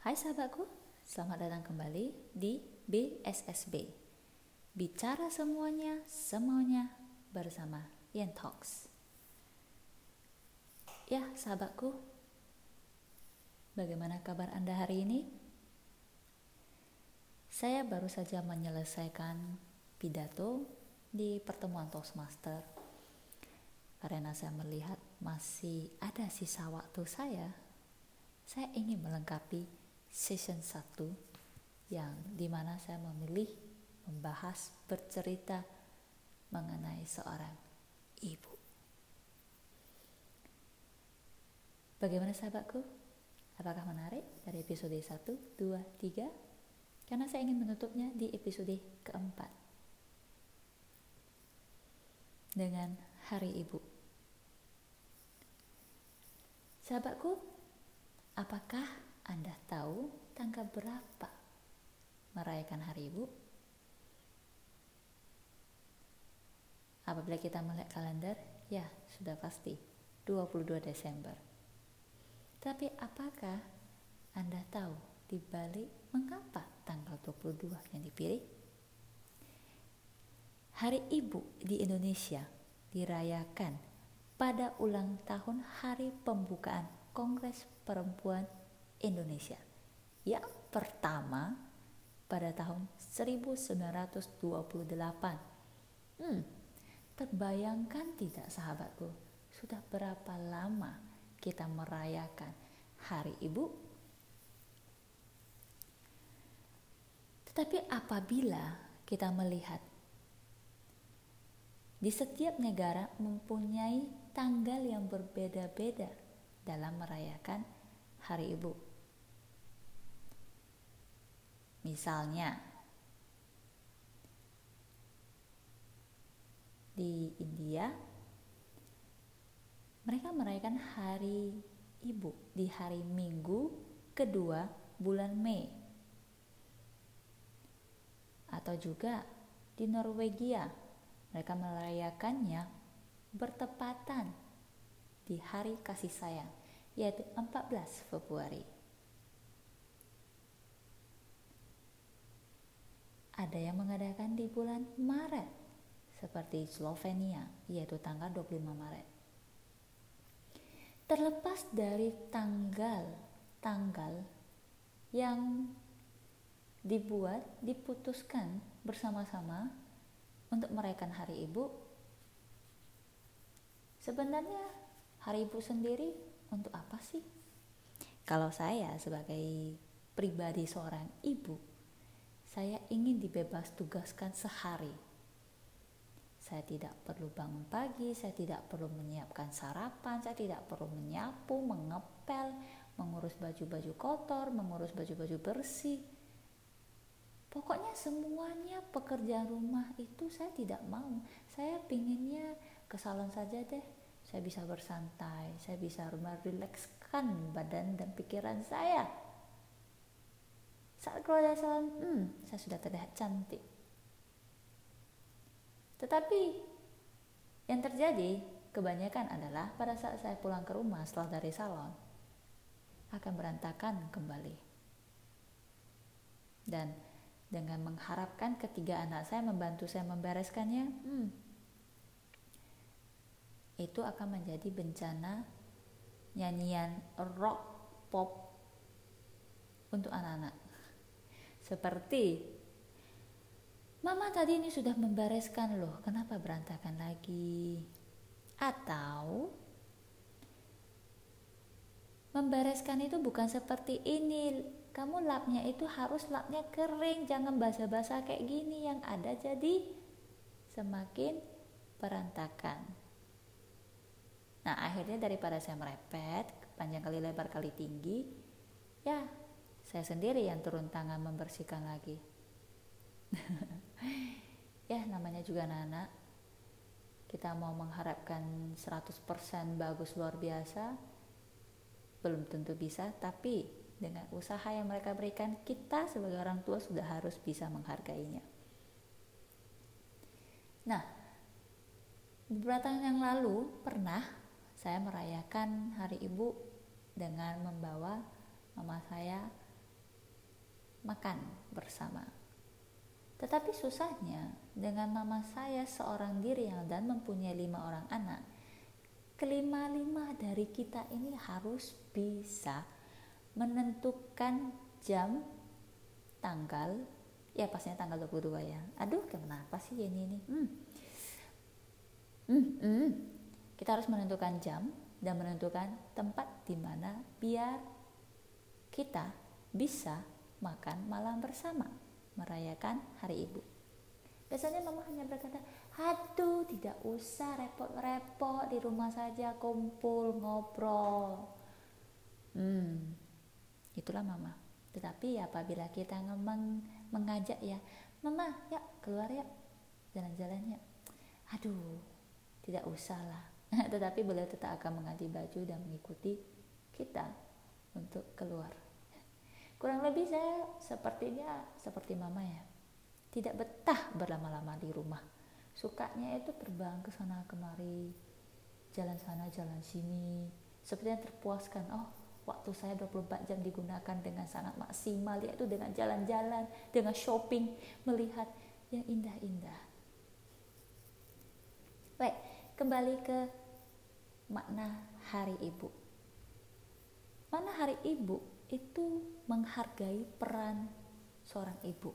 Hai sahabatku, selamat datang kembali di BSSB. Bicara semuanya, semuanya bersama Yen Talks. Ya, sahabatku, bagaimana kabar Anda hari ini? Saya baru saja menyelesaikan pidato di pertemuan Toastmaster karena saya melihat masih ada sisa waktu saya, saya ingin melengkapi season 1 yang di mana saya memilih membahas bercerita mengenai seorang ibu. Bagaimana sahabatku? Apakah menarik dari episode 1, 2, 3? Karena saya ingin menutupnya di episode keempat. Dengan Hari Ibu. Sahabatku, apakah anda tahu tanggal berapa merayakan Hari Ibu? Apabila kita melihat kalender, ya sudah pasti 22 Desember. Tapi apakah Anda tahu di balik mengapa tanggal 22 yang dipilih? Hari Ibu di Indonesia dirayakan pada ulang tahun hari pembukaan Kongres Perempuan Indonesia. Yang pertama pada tahun 1928. Hmm, terbayangkan tidak sahabatku, sudah berapa lama kita merayakan Hari Ibu? Tetapi apabila kita melihat di setiap negara mempunyai tanggal yang berbeda-beda dalam merayakan Hari Ibu. Misalnya, di India, mereka merayakan hari ibu di hari Minggu kedua bulan Mei. Atau juga di Norwegia, mereka merayakannya bertepatan di hari kasih sayang, yaitu 14 Februari. Ada yang mengadakan di bulan Maret, seperti Slovenia, yaitu tanggal 25 Maret. Terlepas dari tanggal-tanggal yang dibuat, diputuskan bersama-sama untuk merayakan Hari Ibu, sebenarnya Hari Ibu sendiri untuk apa sih? Kalau saya sebagai pribadi seorang ibu, saya ingin dibebas tugaskan sehari. Saya tidak perlu bangun pagi, saya tidak perlu menyiapkan sarapan, saya tidak perlu menyapu, mengepel, mengurus baju-baju kotor, mengurus baju-baju bersih. Pokoknya semuanya pekerjaan rumah itu saya tidak mau. Saya pinginnya ke salon saja deh. Saya bisa bersantai, saya bisa merilekskan badan dan pikiran saya saat keluar dari salon, hmm, saya sudah terlihat cantik. Tetapi yang terjadi kebanyakan adalah pada saat saya pulang ke rumah setelah dari salon akan berantakan kembali. Dan dengan mengharapkan ketiga anak saya membantu saya membereskannya, hmm, itu akan menjadi bencana nyanyian rock pop untuk anak-anak. Seperti Mama tadi ini sudah membereskan loh, kenapa berantakan lagi? Atau membereskan itu bukan seperti ini. Kamu lapnya itu harus lapnya kering, jangan basah-basah kayak gini yang ada jadi semakin berantakan. Nah akhirnya daripada saya merepet panjang kali lebar kali tinggi, ya saya sendiri yang turun tangan membersihkan lagi. ya namanya juga anak-anak. Kita mau mengharapkan 100% bagus luar biasa, belum tentu bisa, tapi dengan usaha yang mereka berikan, kita sebagai orang tua sudah harus bisa menghargainya. Nah, beberapa tahun yang lalu pernah saya merayakan Hari Ibu dengan membawa mama saya makan bersama. Tetapi susahnya dengan mama saya seorang diri yang dan mempunyai lima orang anak, kelima-lima dari kita ini harus bisa menentukan jam, tanggal, ya pastinya tanggal 22 ya. Aduh, kenapa sih ini ini? Hmm. Hmm, hmm. Kita harus menentukan jam dan menentukan tempat di mana biar kita bisa makan malam bersama merayakan hari ibu. Biasanya mama hanya berkata, aduh tidak usah repot-repot di rumah saja kumpul ngobrol. Hmm, itulah mama. Tetapi apabila kita ngomong mengajak ya, mama ya keluar ya jalan-jalan ya. Aduh, tidak usah lah. Tetapi beliau tetap akan mengganti baju dan mengikuti kita untuk keluar. Kurang lebih saya sepertinya seperti mama ya. Tidak betah berlama-lama di rumah. Sukanya itu terbang ke sana kemari, jalan sana jalan sini. Sepertinya terpuaskan. Oh, waktu saya 24 jam digunakan dengan sangat maksimal yaitu dengan jalan-jalan, dengan shopping, melihat yang indah-indah. Baik, kembali ke makna hari ibu. Mana hari ibu itu menghargai peran seorang ibu.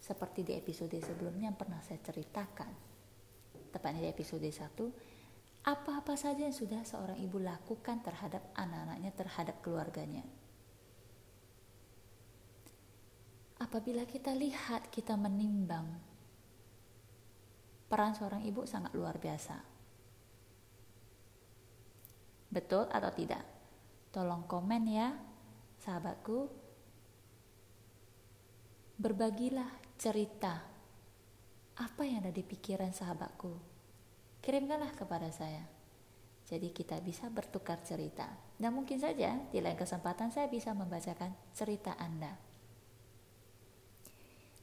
Seperti di episode sebelumnya yang pernah saya ceritakan. Tepatnya di episode 1, apa-apa saja yang sudah seorang ibu lakukan terhadap anak-anaknya, terhadap keluarganya. Apabila kita lihat, kita menimbang, peran seorang ibu sangat luar biasa. Betul atau tidak? Tolong komen ya sahabatku, berbagilah cerita apa yang ada di pikiran sahabatku. Kirimkanlah kepada saya. Jadi kita bisa bertukar cerita. Dan mungkin saja di lain kesempatan saya bisa membacakan cerita Anda.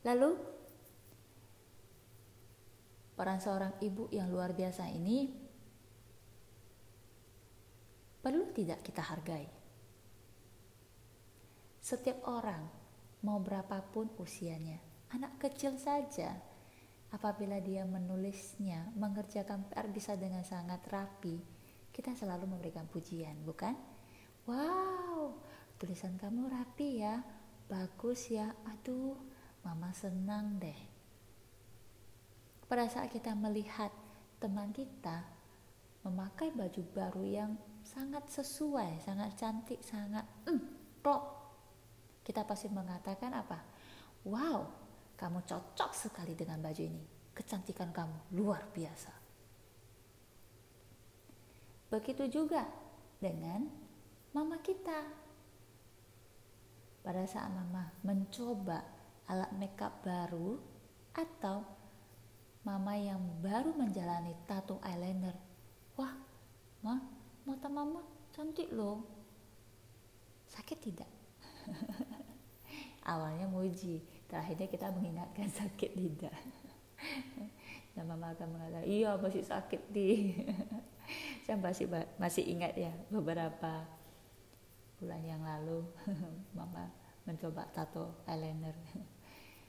Lalu peran seorang ibu yang luar biasa ini perlu tidak kita hargai? Setiap orang, mau berapapun usianya, anak kecil saja, apabila dia menulisnya, mengerjakan PR bisa dengan sangat rapi, kita selalu memberikan pujian, bukan? Wow, tulisan kamu rapi ya, bagus ya, aduh, mama senang deh. Pada saat kita melihat teman kita memakai baju baru yang sangat sesuai, sangat cantik, sangat mm, plok, kita pasti mengatakan apa? Wow, kamu cocok sekali dengan baju ini. Kecantikan kamu luar biasa. Begitu juga dengan mama kita. Pada saat mama mencoba alat makeup baru atau mama yang baru menjalani tato eyeliner. Wah, ma, mata mama cantik loh. Sakit tidak? awalnya muji terakhirnya kita mengingatkan sakit tidak. Dan mama akan mengatakan iya masih sakit di saya masih masih ingat ya beberapa bulan yang lalu mama mencoba tato eyeliner.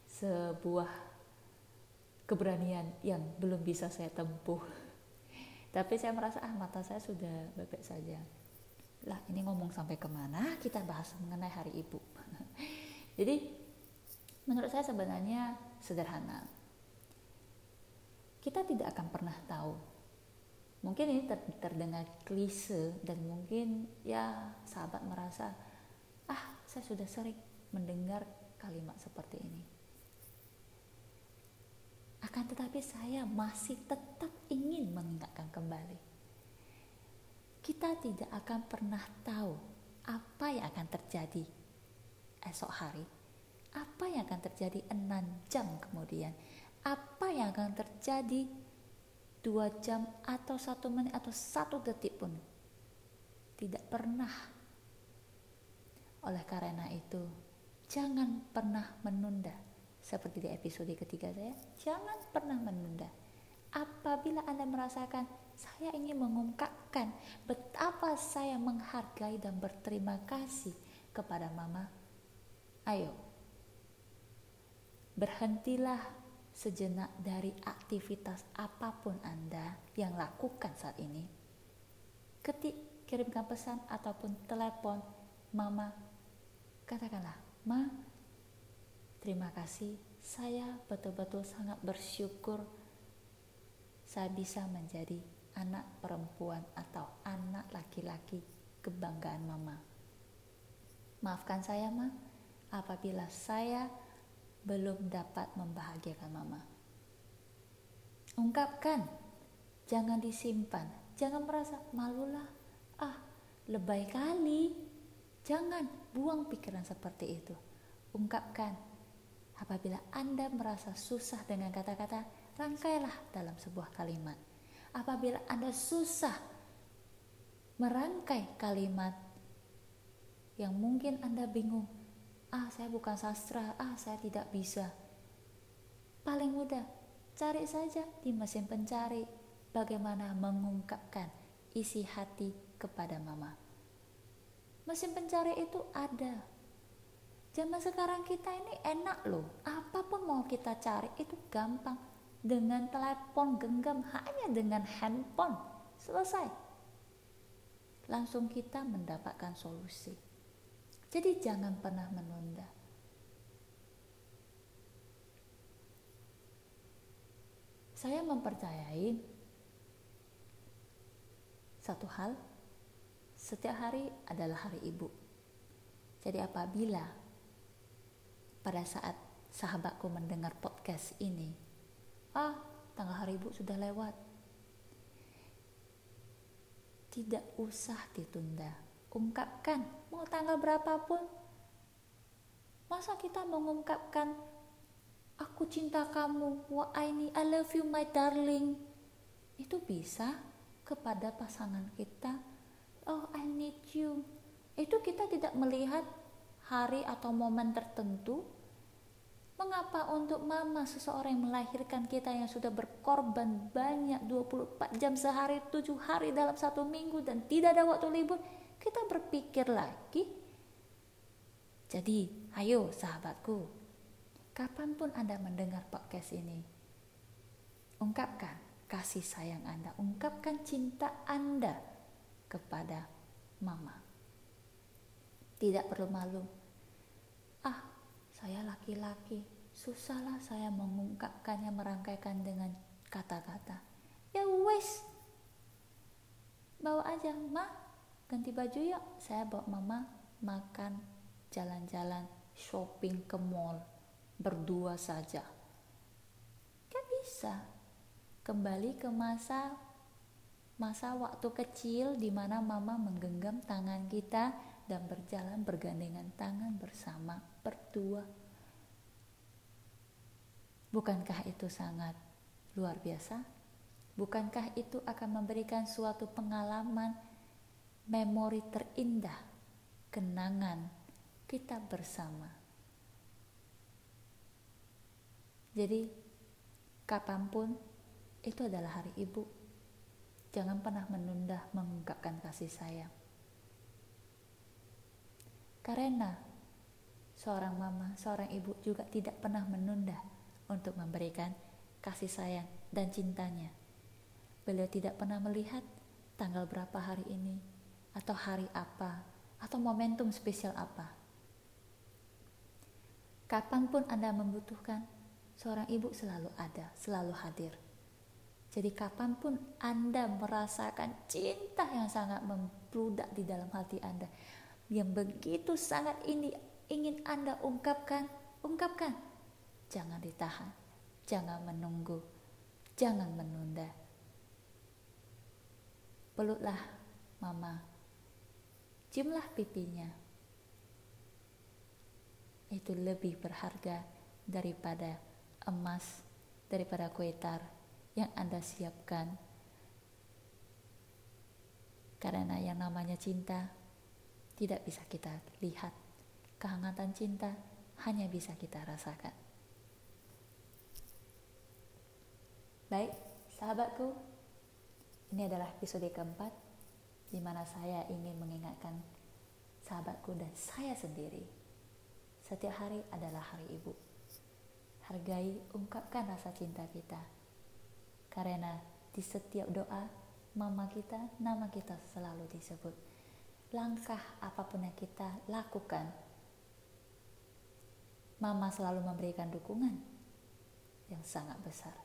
Sebuah keberanian yang belum bisa saya tempuh. Tapi saya merasa ah mata saya sudah bebek saja. Lah ini ngomong sampai ke mana? Kita bahas mengenai hari ibu jadi menurut saya sebenarnya sederhana. Kita tidak akan pernah tahu. Mungkin ini ter terdengar klise dan mungkin ya sahabat merasa ah saya sudah sering mendengar kalimat seperti ini. Akan tetapi saya masih tetap ingin mengingatkan kembali. Kita tidak akan pernah tahu apa yang akan terjadi esok hari, apa yang akan terjadi enam jam kemudian, apa yang akan terjadi dua jam atau satu menit atau satu detik pun tidak pernah. Oleh karena itu, jangan pernah menunda. Seperti di episode ketiga saya, jangan pernah menunda. Apabila Anda merasakan saya ingin mengungkapkan betapa saya menghargai dan berterima kasih kepada mama. Ayo, berhentilah sejenak dari aktivitas apa pun Anda yang lakukan saat ini. Ketik, kirimkan pesan ataupun telepon mama. Katakanlah, "Ma, terima kasih. Saya betul-betul sangat bersyukur saya bisa menjadi anak perempuan atau anak laki-laki kebanggaan mama. Maafkan saya, Ma, apabila saya belum dapat membahagiakan mama. Ungkapkan, jangan disimpan, jangan merasa malulah. Ah, lebay kali. Jangan buang pikiran seperti itu. Ungkapkan, apabila Anda merasa susah dengan kata-kata, rangkailah dalam sebuah kalimat. Apabila Anda susah merangkai kalimat yang mungkin Anda bingung, ah saya bukan sastra, ah saya tidak bisa. Paling mudah, cari saja di mesin pencari bagaimana mengungkapkan isi hati kepada mama. Mesin pencari itu ada. Zaman sekarang kita ini enak loh, apa pun mau kita cari itu gampang. Dengan telepon genggam, hanya dengan handphone, selesai. Langsung kita mendapatkan solusi jadi jangan pernah menunda. Saya mempercayai satu hal, setiap hari adalah hari ibu. Jadi apabila pada saat sahabatku mendengar podcast ini, ah tanggal hari ibu sudah lewat. Tidak usah ditunda ungkapkan mau tanggal berapapun. Masa kita mengungkapkan aku cinta kamu wah I I love you my darling. Itu bisa kepada pasangan kita. Oh I need you. Itu kita tidak melihat hari atau momen tertentu. Mengapa untuk mama seseorang yang melahirkan kita yang sudah berkorban banyak 24 jam sehari, 7 hari dalam satu minggu dan tidak ada waktu libur, kita berpikir lagi. Jadi, ayo sahabatku, kapan pun Anda mendengar podcast ini, ungkapkan kasih sayang Anda, ungkapkan cinta Anda kepada mama. Tidak perlu malu. Ah, saya laki-laki, susahlah saya mengungkapkannya, merangkaikan dengan kata-kata. Ya wes, bawa aja, mah ganti baju yuk. Saya bawa mama makan jalan-jalan shopping ke mall berdua saja. Kan bisa. Kembali ke masa masa waktu kecil di mana mama menggenggam tangan kita dan berjalan bergandengan tangan bersama berdua. Bukankah itu sangat luar biasa? Bukankah itu akan memberikan suatu pengalaman memori terindah, kenangan kita bersama. Jadi, kapan pun itu adalah hari ibu. Jangan pernah menunda mengungkapkan kasih sayang. Karena seorang mama, seorang ibu juga tidak pernah menunda untuk memberikan kasih sayang dan cintanya. Beliau tidak pernah melihat tanggal berapa hari ini, atau hari apa atau momentum spesial apa. Kapan pun Anda membutuhkan, seorang ibu selalu ada, selalu hadir. Jadi kapan pun Anda merasakan cinta yang sangat membludak di dalam hati Anda, yang begitu sangat ini ingin Anda ungkapkan, ungkapkan. Jangan ditahan, jangan menunggu, jangan menunda. Peluklah mama jumlah pipinya itu lebih berharga daripada emas, daripada kuetar yang Anda siapkan. Karena yang namanya cinta tidak bisa kita lihat. Kehangatan cinta hanya bisa kita rasakan. Baik, sahabatku, ini adalah episode keempat di mana saya ingin mengingatkan sahabatku dan saya sendiri. Setiap hari adalah hari ibu. hargai, ungkapkan rasa cinta kita. Karena di setiap doa, mama kita, nama kita selalu disebut. Langkah apa pun yang kita lakukan, mama selalu memberikan dukungan yang sangat besar.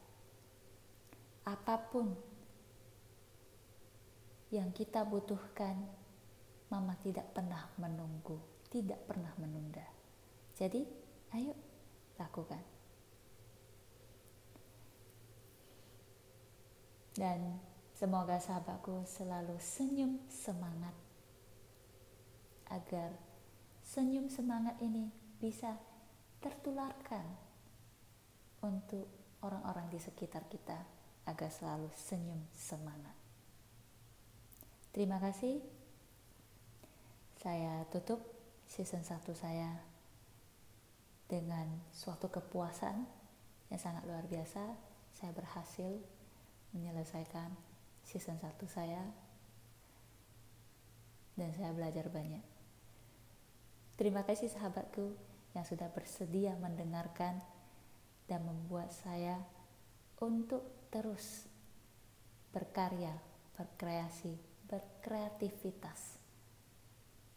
Apa pun yang kita butuhkan, mama tidak pernah menunggu, tidak pernah menunda. Jadi, ayo lakukan. Dan semoga sahabatku selalu senyum semangat agar senyum semangat ini bisa tertularkan untuk orang-orang di sekitar kita agar selalu senyum semangat. Terima kasih. Saya tutup season 1 saya dengan suatu kepuasan yang sangat luar biasa. Saya berhasil menyelesaikan season 1 saya dan saya belajar banyak. Terima kasih sahabatku yang sudah bersedia mendengarkan dan membuat saya untuk terus berkarya, berkreasi, berkreativitas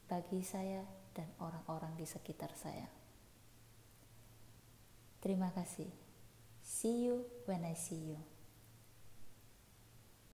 bagi saya dan orang-orang di sekitar saya. Terima kasih. See you when I see you.